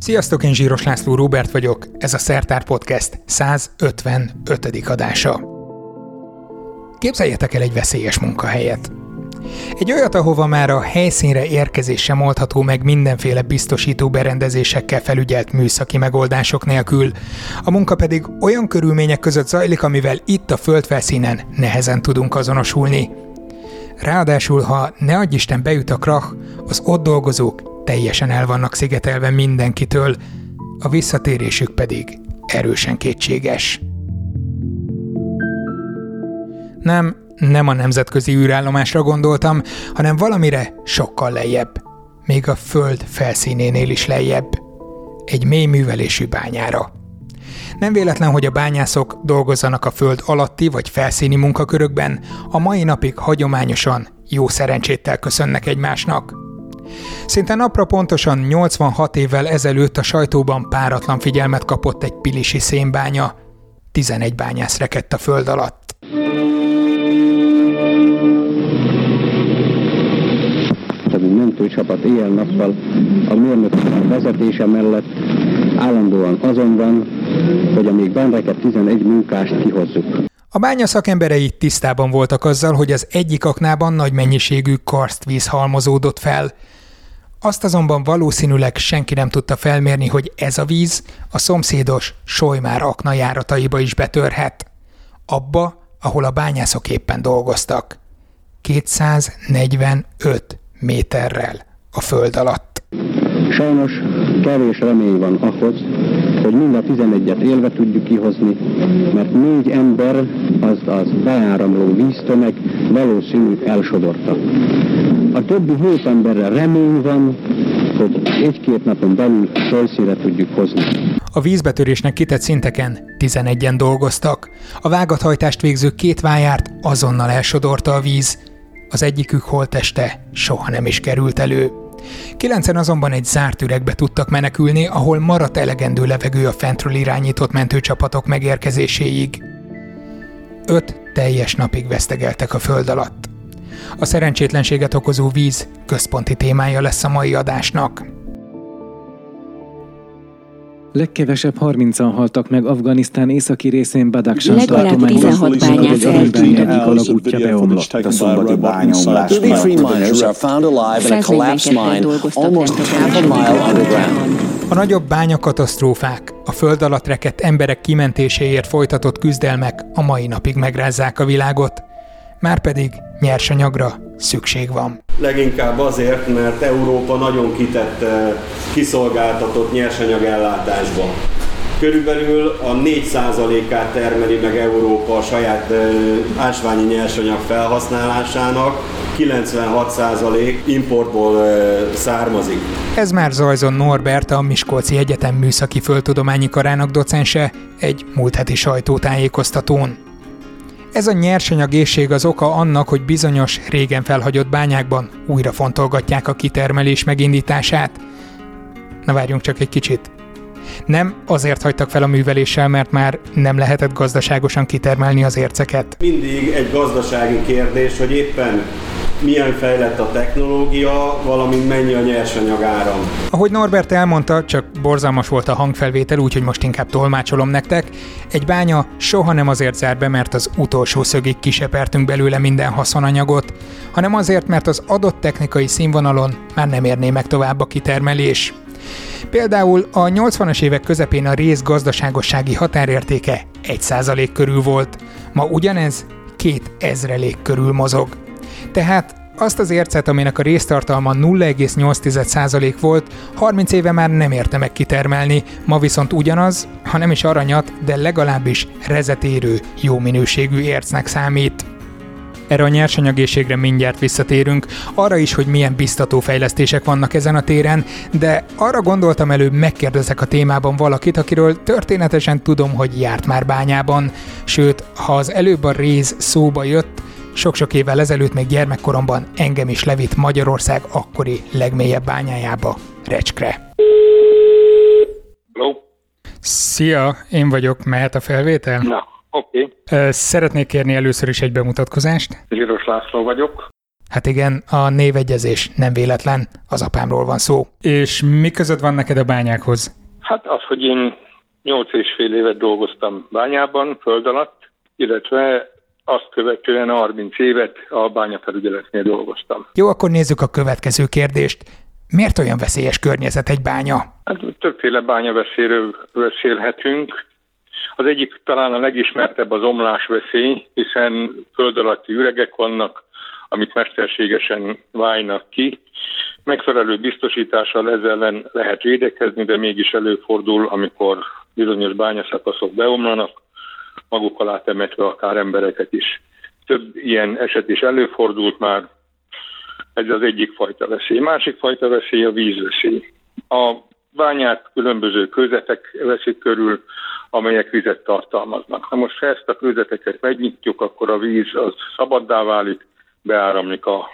Sziasztok, én Zsíros László Róbert vagyok, ez a Szertár Podcast 155. adása. Képzeljetek el egy veszélyes munkahelyet. Egy olyat, ahova már a helyszínre érkezés sem oldható meg mindenféle biztosító berendezésekkel felügyelt műszaki megoldások nélkül. A munka pedig olyan körülmények között zajlik, amivel itt a földfelszínen nehezen tudunk azonosulni. Ráadásul, ha ne adj Isten beüt a krach, az ott dolgozók teljesen el vannak szigetelve mindenkitől, a visszatérésük pedig erősen kétséges. Nem, nem a nemzetközi űrállomásra gondoltam, hanem valamire sokkal lejjebb. Még a föld felszínénél is lejjebb. Egy mély művelésű bányára. Nem véletlen, hogy a bányászok dolgozzanak a föld alatti vagy felszíni munkakörökben, a mai napig hagyományosan jó szerencséttel köszönnek egymásnak. Szinte napra pontosan 86 évvel ezelőtt a sajtóban páratlan figyelmet kapott egy pilisi szénbánya. 11 bányász rekedt a föld alatt. mentőcsapat éjjel-nappal a mérnök vezetése mellett állandóan azon van, hogy amíg benreket 11 munkást kihozzuk. A bánya szakemberei tisztában voltak azzal, hogy az egyik aknában nagy mennyiségű karstvíz halmozódott fel. Azt azonban valószínűleg senki nem tudta felmérni, hogy ez a víz a szomszédos Sojmár akna is betörhet. Abba, ahol a bányászok éppen dolgoztak. 245 méterrel a föld alatt. Sajnos kevés remény van ahhoz, hogy mind a 11-et élve tudjuk kihozni, mert négy ember, az az beáramló víztömeg valószínű elsodorta. A többi hét emberre remény van, hogy egy-két napon belül felszínre tudjuk hozni. A vízbetörésnek kitett szinteken 11-en dolgoztak. A vágathajtást végző két vájárt azonnal elsodorta a víz. Az egyikük holteste soha nem is került elő. Kilencen azonban egy zárt üregbe tudtak menekülni, ahol maradt elegendő levegő a fentről irányított mentőcsapatok megérkezéséig. Öt teljes napig vesztegeltek a föld alatt. A szerencsétlenséget okozó víz központi témája lesz a mai adásnak. Legkevesebb 30-an haltak meg Afganisztán északi részén Badakhshan Legalább 16 bányász egyik alagútja beomlott. A szombati bányomlás A nagyobb bányakatasztrófák, a föld alatt rekedt emberek kimentéséért folytatott küzdelmek a mai napig megrázzák a világot. Márpedig nyersanyagra szükség van. Leginkább azért, mert Európa nagyon kitett kiszolgáltatott nyersanyagellátásba. Körülbelül a 4%-át termeli meg Európa a saját ásványi nyersanyag felhasználásának, 96% importból származik. Ez már Zajzon Norbert, a Miskolci Egyetem Műszaki Földtudományi Karának docense egy múlt heti sajtótájékoztatón. Ez a nyersanyagészség az oka annak, hogy bizonyos régen felhagyott bányákban újra fontolgatják a kitermelés megindítását. Na várjunk csak egy kicsit. Nem azért hagytak fel a műveléssel, mert már nem lehetett gazdaságosan kitermelni az érceket. Mindig egy gazdasági kérdés, hogy éppen milyen fejlett a technológia, valamint mennyi a nyersanyag áram. Ahogy Norbert elmondta, csak borzalmas volt a hangfelvétel, úgyhogy most inkább tolmácsolom nektek. Egy bánya soha nem azért zár be, mert az utolsó szögig kisepertünk belőle minden haszonanyagot, hanem azért, mert az adott technikai színvonalon már nem érné meg tovább a kitermelés. Például a 80-as évek közepén a rész gazdaságossági határértéke 1% körül volt, ma ugyanez két ezrelék körül mozog. Tehát azt az ércet, aminek a résztartalma 0,8% volt, 30 éve már nem érte meg kitermelni, ma viszont ugyanaz, ha nem is aranyat, de legalábbis rezetérő, jó minőségű ércnek számít. Erre a nyersanyagészségre mindjárt visszatérünk, arra is, hogy milyen biztató fejlesztések vannak ezen a téren, de arra gondoltam előbb megkérdezek a témában valakit, akiről történetesen tudom, hogy járt már bányában, sőt, ha az előbb a réz szóba jött, sok-sok évvel ezelőtt még gyermekkoromban engem is levitt Magyarország akkori legmélyebb bányájába, Recskre. Hello. Szia, én vagyok, mehet a felvétel? Na, oké. Okay. Szeretnék kérni először is egy bemutatkozást. Zsíros László vagyok. Hát igen, a névegyezés nem véletlen, az apámról van szó. És mi között van neked a bányákhoz? Hát az, hogy én 8 és fél évet dolgoztam bányában, föld alatt, illetve azt követően 30 évet a bányafelügyeletnél dolgoztam. Jó, akkor nézzük a következő kérdést. Miért olyan veszélyes környezet egy bánya? Hát többféle bányaveszélyről beszélhetünk. Az egyik talán a legismertebb az omlásveszély, hiszen föld alatti üregek vannak, amit mesterségesen válnak ki. Megfelelő biztosítással ezzel ellen lehet védekezni, de mégis előfordul, amikor bizonyos bányaszakaszok beomlanak, maguk alá temetve akár embereket is. Több ilyen eset is előfordult már, ez az egyik fajta veszély. Másik fajta veszély a vízveszély. A bányát különböző kőzetek veszik körül, amelyek vizet tartalmaznak. Ha most ha ezt a kőzeteket megnyitjuk, akkor a víz az szabaddá válik, beáramlik a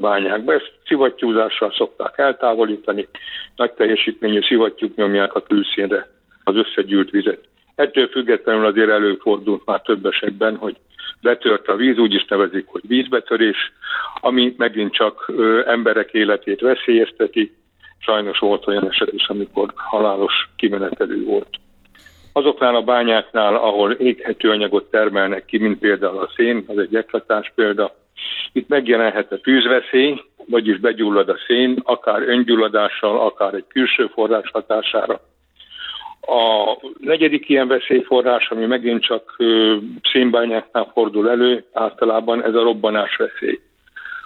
bányákba. Ezt szivattyúzással szokták eltávolítani, nagy teljesítményű szivattyúk nyomják a külszínre az összegyűlt vizet. Ettől függetlenül azért előfordult már több esetben, hogy betört a víz, úgy is nevezik, hogy vízbetörés, ami megint csak emberek életét veszélyezteti. Sajnos volt olyan eset is, amikor halálos kimenetelő volt. Azoknál a bányáknál, ahol éghető anyagot termelnek ki, mint például a szén, az egy eklatás példa, itt megjelenhet a tűzveszély, vagyis begyullad a szén, akár öngyulladással, akár egy külső forrás hatására. A negyedik ilyen veszélyforrás, ami megint csak szénbányáknál fordul elő, általában ez a robbanás veszély.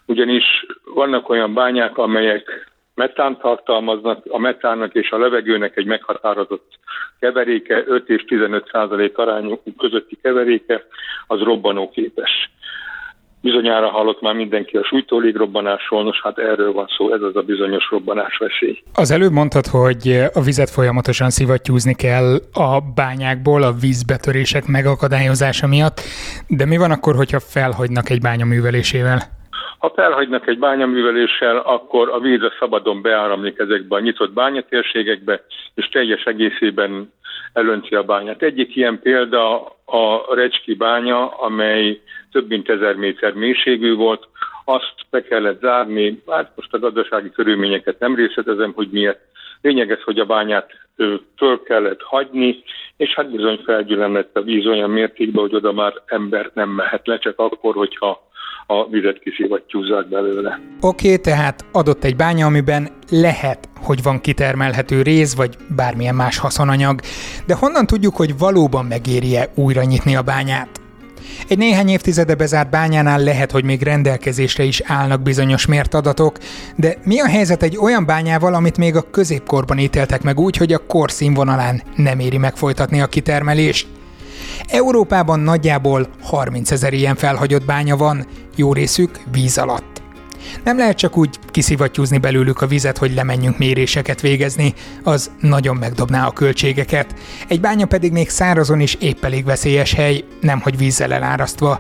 Ugyanis vannak olyan bányák, amelyek metán tartalmaznak, a metánnak és a levegőnek egy meghatározott keveréke, 5 és 15 százalék arányú közötti keveréke, az robbanóképes. Bizonyára hallott már mindenki a sújtó légrobbanásról, nos hát erről van szó, ez az a bizonyos robbanás veszély. Az előbb mondtad, hogy a vizet folyamatosan szivattyúzni kell a bányákból a vízbetörések megakadályozása miatt, de mi van akkor, hogyha felhagynak egy bánya művelésével? Ha felhagynak egy bányaműveléssel, akkor a víz a szabadon beáramlik ezekbe a nyitott bányatérségekbe, és teljes egészében elönti a bányát. Egyik ilyen példa a Recski bánya, amely több mint ezer méter mélységű volt, azt be kellett zárni, hát most a gazdasági körülményeket nem részletezem, hogy miért. Lényeges, hogy a bányát föl kellett hagyni, és hát bizony felgyülemlett a víz olyan mértékben, hogy oda már ember nem mehet le, csak akkor, hogyha a vizet kiszivattyúzzák belőle. Oké, okay, tehát adott egy bánya, amiben lehet, hogy van kitermelhető rész, vagy bármilyen más haszonanyag, de honnan tudjuk, hogy valóban megéri-e újra nyitni a bányát? Egy néhány évtizede bezárt bányánál lehet, hogy még rendelkezésre is állnak bizonyos mért adatok, de mi a helyzet egy olyan bányával, amit még a középkorban ítéltek meg úgy, hogy a kor színvonalán nem éri megfolytatni a kitermelést? Európában nagyjából 30 ezer ilyen felhagyott bánya van, jó részük víz alatt. Nem lehet csak úgy kiszivattyúzni belőlük a vizet, hogy lemenjünk méréseket végezni, az nagyon megdobná a költségeket. Egy bánya pedig még szárazon is épp elég veszélyes hely, nemhogy vízzel elárasztva.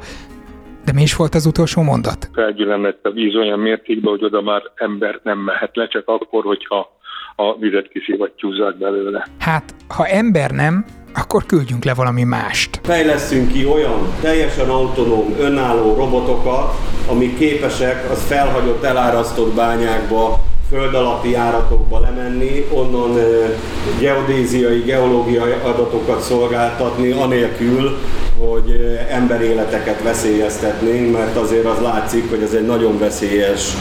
De mi is volt az utolsó mondat? Felgyülemlett a víz olyan mértékben, hogy oda már ember nem mehet le, csak akkor, hogyha a vizet kiszivattyúzzák belőle. Hát, ha ember nem, akkor küldjünk le valami mást. Fejleszünk ki olyan teljesen autonóm, önálló robotokat, amik képesek az felhagyott, elárasztott bányákba föld alatti járatokba lemenni, onnan geodéziai, geológiai adatokat szolgáltatni, anélkül, hogy emberéleteket veszélyeztetnénk, mert azért az látszik, hogy ez egy nagyon veszélyes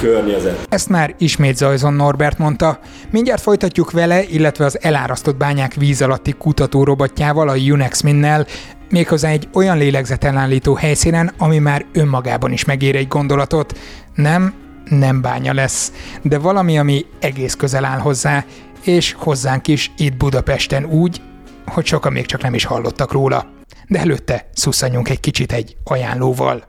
környezet. Ezt már ismét Zajzon Norbert mondta. Mindjárt folytatjuk vele, illetve az elárasztott bányák víz alatti kutatórobotjával, a Unex Minnel, méghozzá egy olyan lélegzetelállító helyszínen, ami már önmagában is megér egy gondolatot. Nem, nem bánya lesz, de valami, ami egész közel áll hozzá, és hozzánk is itt Budapesten úgy, hogy sokan még csak nem is hallottak róla. De előtte szusszanjunk egy kicsit egy ajánlóval.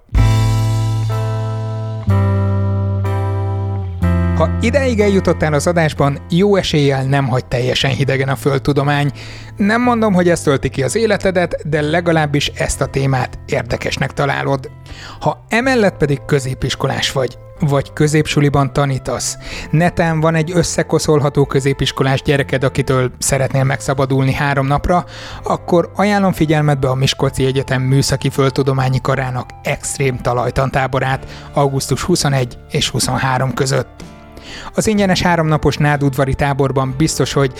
Ha ideig eljutottál az adásban, jó eséllyel nem hagy teljesen hidegen a földtudomány. Nem mondom, hogy ez tölti ki az életedet, de legalábbis ezt a témát érdekesnek találod. Ha emellett pedig középiskolás vagy, vagy középsuliban tanítasz, netán van egy összekoszolható középiskolás gyereked, akitől szeretnél megszabadulni három napra, akkor ajánlom figyelmetbe a Miskolci Egyetem Műszaki Földtudományi Karának extrém talajtantáborát augusztus 21 és 23 között. Az ingyenes háromnapos nádudvari táborban biztos, hogy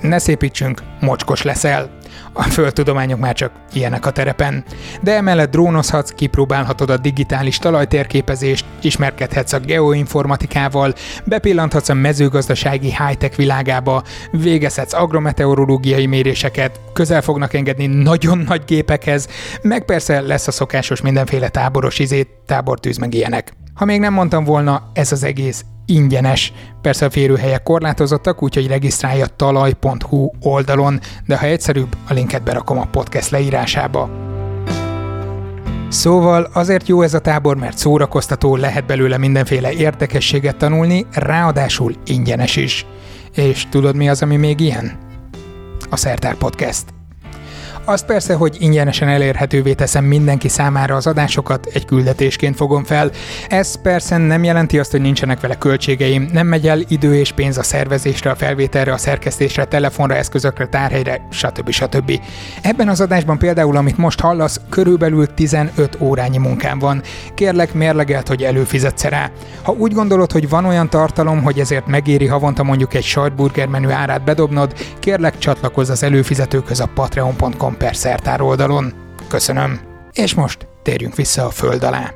ne szépítsünk, mocskos leszel. A földtudományok már csak ilyenek a terepen. De emellett drónozhatsz, kipróbálhatod a digitális talajtérképezést, ismerkedhetsz a geoinformatikával, bepillanthatsz a mezőgazdasági high-tech világába, végezhetsz agrometeorológiai méréseket, közel fognak engedni nagyon nagy gépekhez, meg persze lesz a szokásos mindenféle táboros izét, tábortűz meg ilyenek. Ha még nem mondtam volna, ez az egész ingyenes. Persze a férőhelyek korlátozottak, úgyhogy regisztrálja talaj.hu oldalon, de ha egyszerűbb, a linket berakom a podcast leírásába. Szóval azért jó ez a tábor, mert szórakoztató, lehet belőle mindenféle érdekességet tanulni, ráadásul ingyenes is. És tudod mi az, ami még ilyen? A Szertár Podcast. Azt persze, hogy ingyenesen elérhetővé teszem mindenki számára az adásokat, egy küldetésként fogom fel. Ez persze nem jelenti azt, hogy nincsenek vele költségeim, nem megy el idő és pénz a szervezésre, a felvételre, a szerkesztésre, telefonra, eszközökre, tárhelyre, stb. stb. Ebben az adásban például, amit most hallasz, körülbelül 15 órányi munkám van. Kérlek, mérlegelt, hogy előfizetsz rá. Ha úgy gondolod, hogy van olyan tartalom, hogy ezért megéri havonta mondjuk egy sajtburger menü árát bedobnod, kérlek csatlakozz az előfizetőkhöz a patreon.com per szertár oldalon. Köszönöm. És most térjünk vissza a föld alá.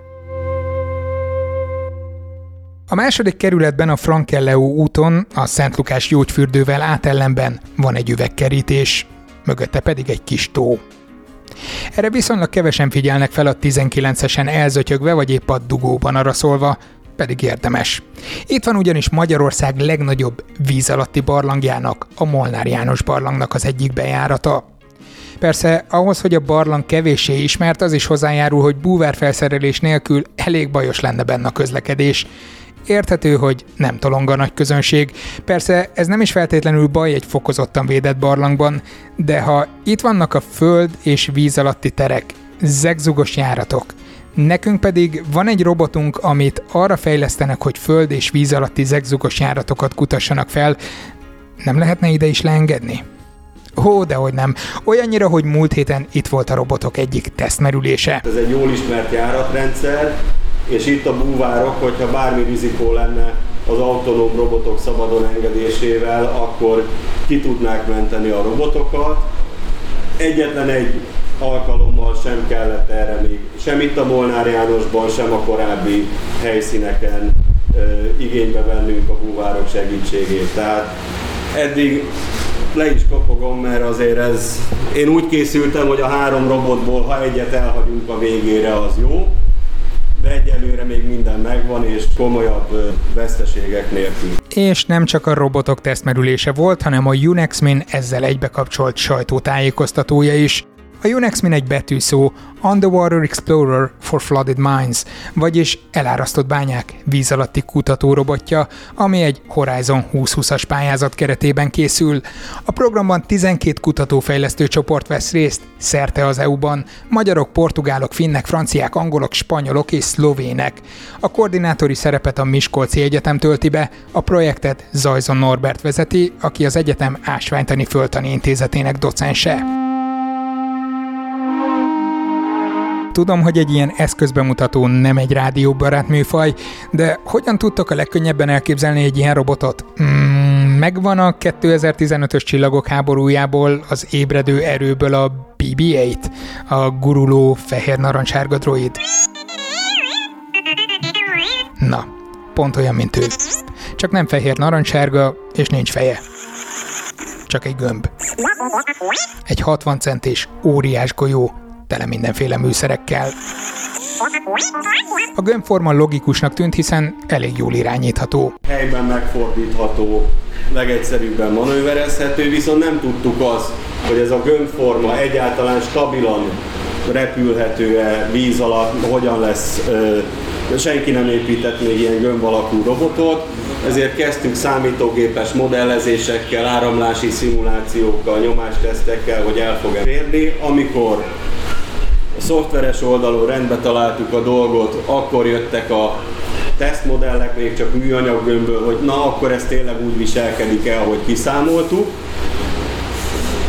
A második kerületben a Frankelleu úton, a Szent Lukás gyógyfürdővel átellenben van egy üvegkerítés, mögötte pedig egy kis tó. Erre viszonylag kevesen figyelnek fel a 19-esen elzötyögve vagy épp a dugóban arra szólva, pedig érdemes. Itt van ugyanis Magyarország legnagyobb víz alatti barlangjának, a Molnár János barlangnak az egyik bejárata. Persze ahhoz, hogy a barlang kevéssé ismert, az is hozzájárul, hogy búvárfelszerelés nélkül elég bajos lenne benne a közlekedés. Érthető, hogy nem tolong a nagy közönség. Persze ez nem is feltétlenül baj egy fokozottan védett barlangban, de ha itt vannak a föld és víz alatti terek, zegzugos járatok, Nekünk pedig van egy robotunk, amit arra fejlesztenek, hogy föld és víz alatti zegzugos járatokat kutassanak fel. Nem lehetne ide is leengedni? Ó, de hogy nem. Olyannyira, hogy múlt héten itt volt a robotok egyik tesztmerülése. Ez egy jól ismert járatrendszer, és itt a búvárok, hogyha bármi rizikó lenne az autonóm robotok szabadon engedésével, akkor ki tudnák menteni a robotokat. Egyetlen egy alkalommal sem kellett erre még, sem itt a Molnár Jánosban, sem a korábbi helyszíneken ö, igénybe vennünk a búvárok segítségét. Tehát eddig le is kapogom, mert azért ez... Én úgy készültem, hogy a három robotból, ha egyet elhagyunk a végére, az jó, de egyelőre még minden megvan, és komolyabb veszteségek nélkül. És nem csak a robotok tesztmerülése volt, hanem a Unexmin ezzel egybekapcsolt sajtótájékoztatója is. A Unexmin egy betűszó, Underwater Explorer for Flooded Mines, vagyis elárasztott bányák víz alatti kutatórobotja, ami egy Horizon 2020-as pályázat keretében készül. A programban 12 kutatófejlesztő csoport vesz részt, szerte az EU-ban, magyarok, portugálok, finnek, franciák, angolok, spanyolok és szlovének. A koordinátori szerepet a Miskolci Egyetem tölti be, a projektet Zajzon Norbert vezeti, aki az egyetem Ásványtani Föltani Intézetének docense. Tudom, hogy egy ilyen eszközbemutató nem egy rádióbarát műfaj, de hogyan tudtok a legkönnyebben elképzelni egy ilyen robotot? Mm, megvan a 2015-ös csillagok háborújából az ébredő erőből a BB-8, a guruló fehér-narancsárga droid. Na, pont olyan, mint ő. Csak nem fehér-narancsárga, és nincs feje. Csak egy gömb. Egy 60 centis óriás golyó, tele mindenféle műszerekkel. A gömbforma logikusnak tűnt, hiszen elég jól irányítható. Helyben megfordítható, legegyszerűbben manőverezhető, viszont nem tudtuk azt, hogy ez a gömbforma egyáltalán stabilan repülhető-e víz alatt, hogyan lesz, senki nem épített még ilyen gömb alakú robotot, ezért kezdtünk számítógépes modellezésekkel, áramlási szimulációkkal, nyomástesztekkel, hogy el fog-e férni. Amikor szoftveres oldalon rendbe találtuk a dolgot, akkor jöttek a tesztmodellek még csak műanyaggömbből, hogy na akkor ez tényleg úgy viselkedik el, hogy kiszámoltuk.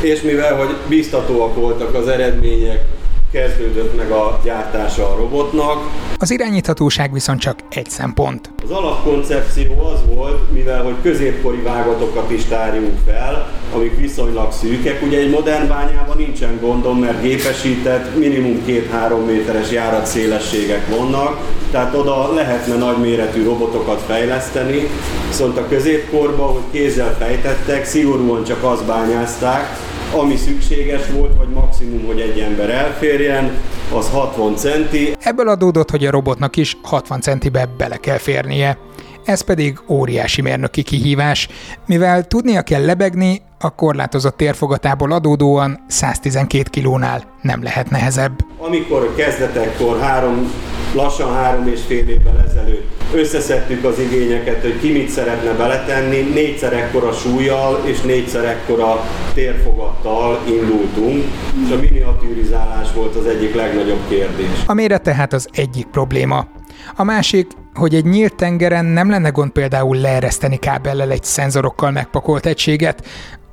És mivel hogy biztatóak voltak az eredmények, kezdődött meg a gyártása a robotnak. Az irányíthatóság viszont csak egy szempont. Az alapkoncepció az volt, mivel hogy középkori vágatokat is tárjunk fel, amik viszonylag szűkek. Ugye egy modern bányában nincsen gondom, mert gépesített, minimum 2-3 méteres járatszélességek vannak, tehát oda lehetne nagyméretű robotokat fejleszteni, viszont a középkorban, hogy kézzel fejtettek, szigorúan csak azt bányázták, ami szükséges volt, vagy maximum, hogy egy ember elférjen, az 60 centi. Ebből adódott, hogy a robotnak is 60 centibe bele kell férnie. Ez pedig óriási mérnöki kihívás, mivel tudnia kell lebegni, a korlátozott térfogatából adódóan 112 kilónál nem lehet nehezebb. Amikor kezdetekkor három lassan három és fél évvel ezelőtt összeszedtük az igényeket, hogy ki mit szeretne beletenni, négyszer ekkora súlyjal és négyszer ekkora térfogattal indultunk, és a miniaturizálás volt az egyik legnagyobb kérdés. A méret tehát az egyik probléma. A másik, hogy egy nyílt tengeren nem lenne gond például leereszteni kábellel egy szenzorokkal megpakolt egységet,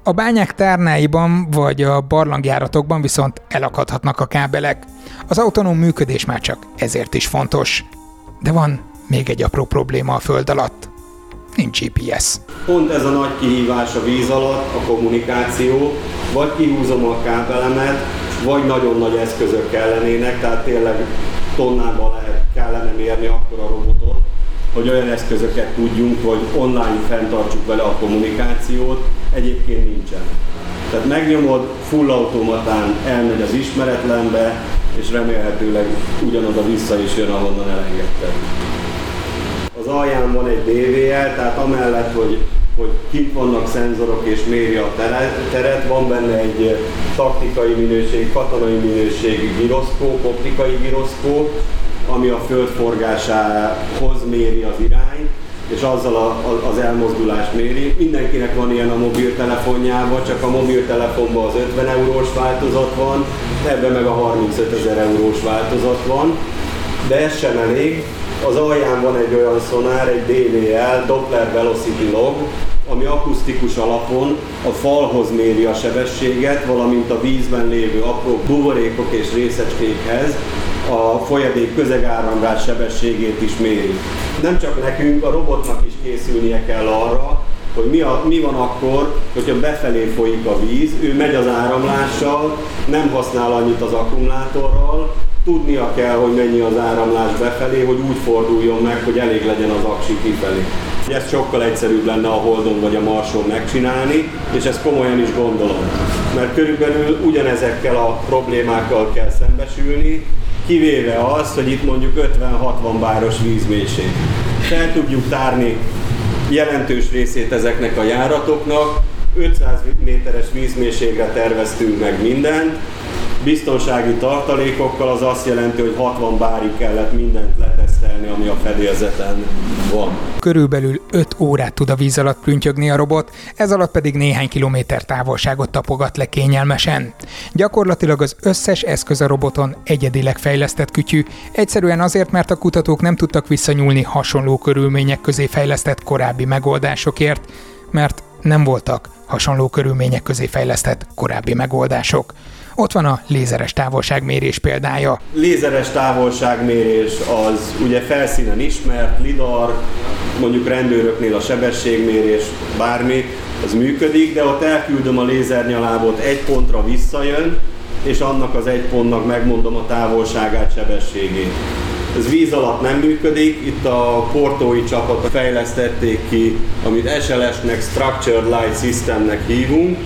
a bányák tárnáiban vagy a barlangjáratokban viszont elakadhatnak a kábelek. Az autonóm működés már csak ezért is fontos. De van még egy apró probléma a föld alatt. Nincs GPS. Pont ez a nagy kihívás a víz alatt, a kommunikáció. Vagy kihúzom a kábelemet, vagy nagyon nagy eszközök kellenének, tehát tényleg tonnában lehet, kellene mérni akkor a robotot, hogy olyan eszközöket tudjunk, hogy online fenntartsuk vele a kommunikációt, egyébként nincsen. Tehát megnyomod, full automatán elmegy az ismeretlenbe, és remélhetőleg ugyanoda vissza is jön, ahonnan elengedted. Alján van egy DVL, tehát amellett, hogy, hogy kint vannak szenzorok és méri a teret, van benne egy taktikai minőség, katonai minőségi gyroszkóp, optikai gyroszkóp, ami a föld forgásához méri az irányt, és azzal a, a, az elmozdulást méri. Mindenkinek van ilyen a mobiltelefonjában, csak a mobiltelefonban az 50 eurós változat van, ebben meg a 35 ezer eurós változat van, de ez sem elég. Az alján van egy olyan szonár, egy DVL, Doppler Velocity Log, ami akusztikus alapon a falhoz méri a sebességet, valamint a vízben lévő apró buborékok és részecskékhez a folyadék közegáramlás sebességét is méri. Nem csak nekünk, a robotnak is készülnie kell arra, hogy mi, a, mi van akkor, hogyha befelé folyik a víz, ő megy az áramlással, nem használ annyit az akkumulátorral, tudnia kell, hogy mennyi az áramlás befelé, hogy úgy forduljon meg, hogy elég legyen az aksi kifelé. Ez sokkal egyszerűbb lenne a Holdon vagy a Marson megcsinálni, és ezt komolyan is gondolom. Mert körülbelül ugyanezekkel a problémákkal kell szembesülni, kivéve az, hogy itt mondjuk 50-60 báros vízmélység. Fel tudjuk tárni jelentős részét ezeknek a járatoknak, 500 méteres vízmélységre terveztünk meg mindent, biztonsági tartalékokkal az azt jelenti, hogy 60 bárig kellett mindent letesztelni, ami a fedélzeten van. Körülbelül 5 órát tud a víz alatt prüntyögni a robot, ez alatt pedig néhány kilométer távolságot tapogat le kényelmesen. Gyakorlatilag az összes eszköz a roboton egyedileg fejlesztett kütyű, egyszerűen azért, mert a kutatók nem tudtak visszanyúlni hasonló körülmények közé fejlesztett korábbi megoldásokért, mert nem voltak hasonló körülmények közé fejlesztett korábbi megoldások. Ott van a lézeres távolságmérés példája. Lézeres távolságmérés az ugye felszínen ismert, lidar, mondjuk rendőröknél a sebességmérés, bármi, az működik, de ott elküldöm a lézernyalábot, egy pontra visszajön, és annak az egy pontnak megmondom a távolságát, sebességét. Ez víz alatt nem működik, itt a portói csapat fejlesztették ki, amit SLS-nek Structured Light Systemnek hívunk,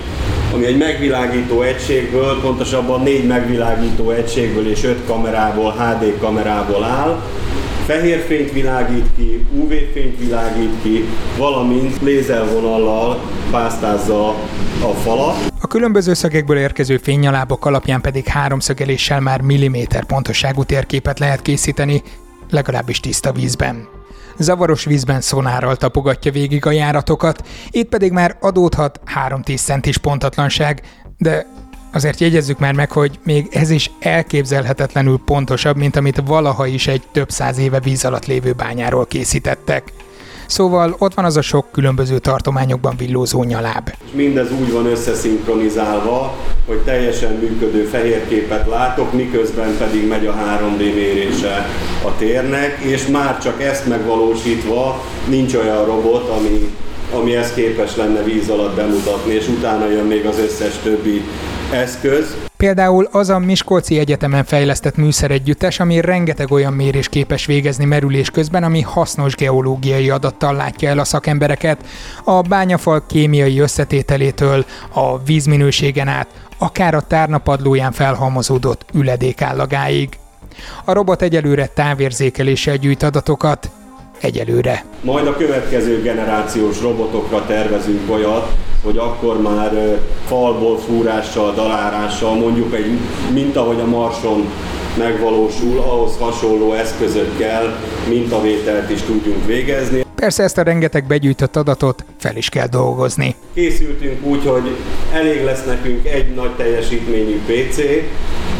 ami egy megvilágító egységből, pontosabban négy megvilágító egységből és öt kamerából, HD kamerából áll, fehér fényt világít ki, UV-fényt világít ki, valamint lézervonallal pásztázza a falat. A különböző szögekből érkező fénynyalábok alapján pedig háromszögeléssel már milliméter pontosságú térképet lehet készíteni, legalábbis tiszta vízben. Zavaros vízben szonárral tapogatja végig a járatokat, itt pedig már adódhat 3-10 centis pontatlanság, de azért jegyezzük már meg, hogy még ez is elképzelhetetlenül pontosabb, mint amit valaha is egy több száz éve víz alatt lévő bányáról készítettek. Szóval ott van az a sok különböző tartományokban villózó nyaláb. Mindez úgy van összeszinkronizálva, hogy teljesen működő fehérképet látok, miközben pedig megy a 3D mérése a térnek, és már csak ezt megvalósítva nincs olyan robot, ami, ami ezt képes lenne víz alatt bemutatni, és utána jön még az összes többi eszköz. Például az a Miskolci Egyetemen fejlesztett műszeregyüttes, ami rengeteg olyan mérés képes végezni merülés közben, ami hasznos geológiai adattal látja el a szakembereket, a bányafal kémiai összetételétől, a vízminőségen át, akár a tárnapadlóján felhalmozódott üledékállagáig. A robot egyelőre távérzékeléssel gyűjt adatokat, egyelőre. Majd a következő generációs robotokra tervezünk olyat, hogy akkor már falból fúrással, dalárással, mondjuk egy, mint ahogy a Marson megvalósul, ahhoz hasonló eszközökkel mintavételt is tudjunk végezni. Persze ezt a rengeteg begyűjtött adatot fel is kell dolgozni. Készültünk úgy, hogy elég lesz nekünk egy nagy teljesítményű PC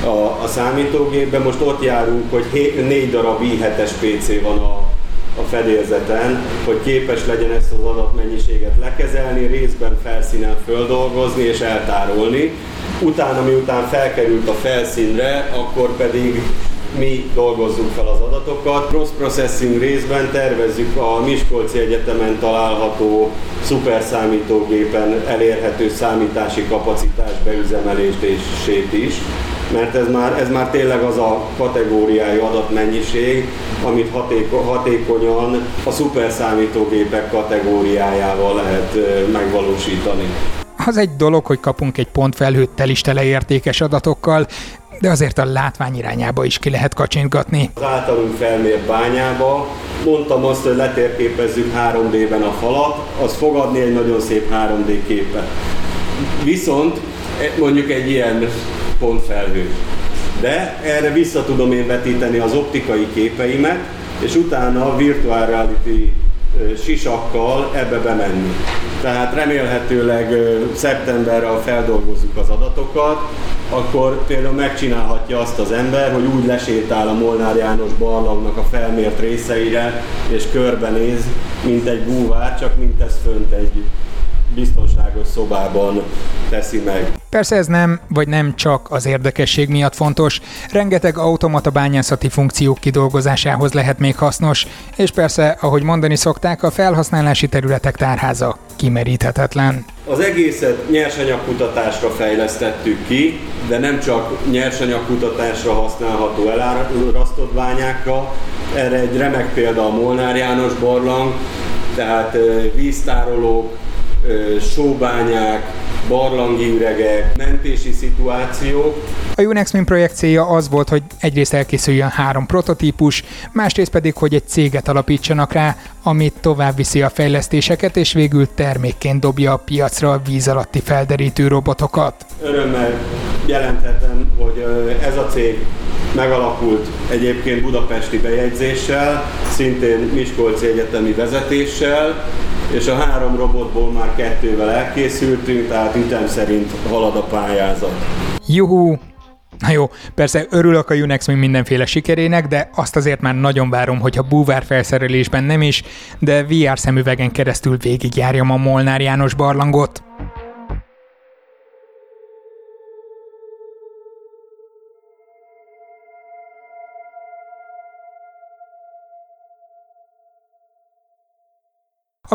a, a számítógépben. Most ott járunk, hogy hé, négy darab i7-es PC van a a fedélzeten, hogy képes legyen ezt az adatmennyiséget lekezelni, részben felszínen földolgozni és eltárolni. Utána, miután felkerült a felszínre, akkor pedig mi dolgozzuk fel az adatokat. Cross processing részben tervezzük a Miskolci Egyetemen található szuperszámítógépen elérhető számítási kapacitás beüzemelését is mert ez már, ez már tényleg az a kategóriájú adatmennyiség, amit hatéko, hatékonyan a szuperszámítógépek kategóriájával lehet megvalósítani. Az egy dolog, hogy kapunk egy pontfelhőt telistele értékes adatokkal, de azért a látvány irányába is ki lehet kacsintgatni. Az általunk felmért bányába mondtam azt, hogy letérképezzük 3D-ben a falat, az fogadni egy nagyon szép 3D képet. Viszont e, mondjuk egy ilyen pontfelhő. De erre vissza tudom én vetíteni az optikai képeimet, és utána a virtual reality sisakkal ebbe bemenni. Tehát remélhetőleg szeptemberre, ha feldolgozzuk az adatokat, akkor például megcsinálhatja azt az ember, hogy úgy lesétál a Molnár János barlangnak a felmért részeire, és körbenéz, mint egy búvár, csak mint ez fönt egy biztonságos szobában teszi meg. Persze ez nem, vagy nem csak az érdekesség miatt fontos, rengeteg automata bányászati funkciók kidolgozásához lehet még hasznos, és persze, ahogy mondani szokták, a felhasználási területek tárháza kimeríthetetlen. Az egészet nyersanyagkutatásra fejlesztettük ki, de nem csak nyersanyagkutatásra használható elárasztott bányákra. Erre egy remek példa a Molnár János barlang, tehát víztárolók, sóbányák, barlangi üregek, mentési szituációk. A Unex Min projekt célja az volt, hogy egyrészt elkészüljön három prototípus, másrészt pedig, hogy egy céget alapítsanak rá, amit tovább viszi a fejlesztéseket, és végül termékként dobja a piacra a víz alatti felderítő robotokat. Örömmel jelenthetem, hogy ez a cég megalakult egyébként budapesti bejegyzéssel, szintén Miskolci Egyetemi vezetéssel, és a három robotból már kettővel elkészültünk, tehát ütem szerint halad a pályázat. Juhú! Na jó, persze örülök a Unex még mindenféle sikerének, de azt azért már nagyon várom, hogyha búvár felszerelésben nem is, de VR szemüvegen keresztül végigjárjam a Molnár János barlangot.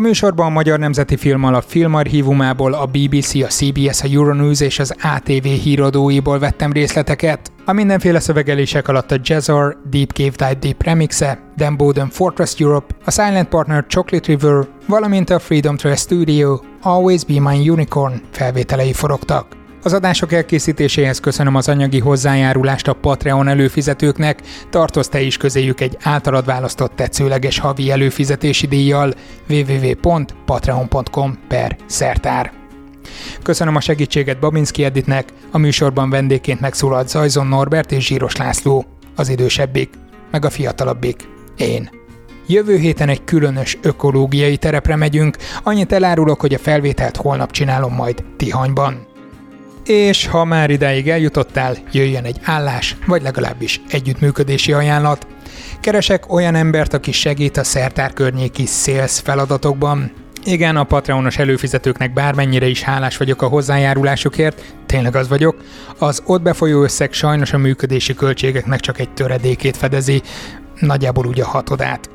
A műsorban a Magyar Nemzeti Film Alap filmarchívumából, a BBC, a CBS, a Euronews és az ATV híradóiból vettem részleteket. A mindenféle szövegelések alatt a Jazzor, Deep Cave Dive Deep remixe, Dan Bowden Fortress Europe, a Silent Partner Chocolate River, valamint a Freedom Trail Studio, Always Be My Unicorn felvételei forogtak. Az adások elkészítéséhez köszönöm az anyagi hozzájárulást a Patreon előfizetőknek, tartoz te is közéjük egy általad választott tetszőleges havi előfizetési díjjal www.patreon.com per szertár. Köszönöm a segítséget Babinski Editnek, a műsorban vendégként megszólalt Zajzon Norbert és Zsíros László, az idősebbik, meg a fiatalabbik, én. Jövő héten egy különös ökológiai terepre megyünk, annyit elárulok, hogy a felvételt holnap csinálom majd Tihanyban. És ha már idáig eljutottál, jöjjön egy állás, vagy legalábbis együttműködési ajánlat. Keresek olyan embert, aki segít a szertár környéki sales feladatokban. Igen, a Patreonos előfizetőknek bármennyire is hálás vagyok a hozzájárulásukért, tényleg az vagyok, az ott befolyó összeg sajnos a működési költségeknek csak egy töredékét fedezi, nagyjából úgy a hatodát.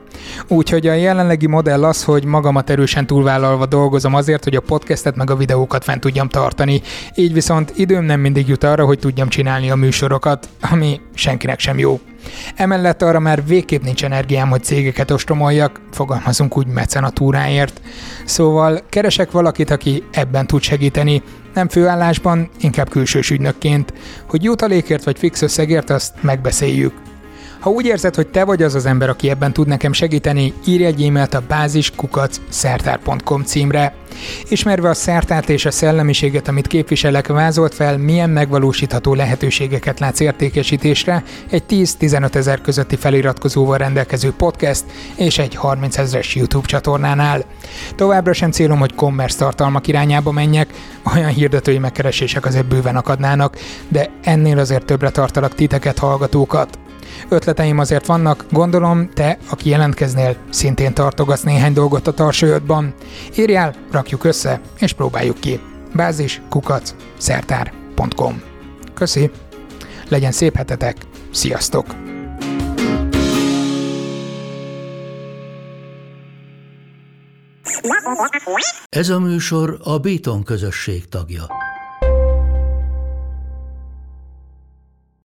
Úgyhogy a jelenlegi modell az, hogy magamat erősen túlvállalva dolgozom azért, hogy a podcastet meg a videókat fent tudjam tartani. Így viszont időm nem mindig jut arra, hogy tudjam csinálni a műsorokat, ami senkinek sem jó. Emellett arra már végképp nincs energiám, hogy cégeket ostromoljak, fogalmazunk úgy mecenatúráért. Szóval keresek valakit, aki ebben tud segíteni, nem főállásban, inkább külsős ügynökként. Hogy jutalékért vagy fix összegért, azt megbeszéljük. Ha úgy érzed, hogy te vagy az az ember, aki ebben tud nekem segíteni, írj egy e-mailt a báziskukac.szertár.com címre. Ismerve a szertárt és a szellemiséget, amit képviselek, vázolt fel, milyen megvalósítható lehetőségeket látsz értékesítésre egy 10-15 ezer közötti feliratkozóval rendelkező podcast és egy 30 ezeres YouTube csatornánál. Továbbra sem célom, hogy commerce tartalmak irányába menjek, olyan hirdetői megkeresések azért bőven akadnának, de ennél azért többre tartalak titeket, hallgatókat. Ötleteim azért vannak, gondolom te, aki jelentkeznél, szintén tartogatsz néhány dolgot a tarsajodban. Írjál, rakjuk össze, és próbáljuk ki. Bázis, kukac, szertár.com Köszi! Legyen szép hetetek! Sziasztok! Ez a műsor a Béton közösség tagja.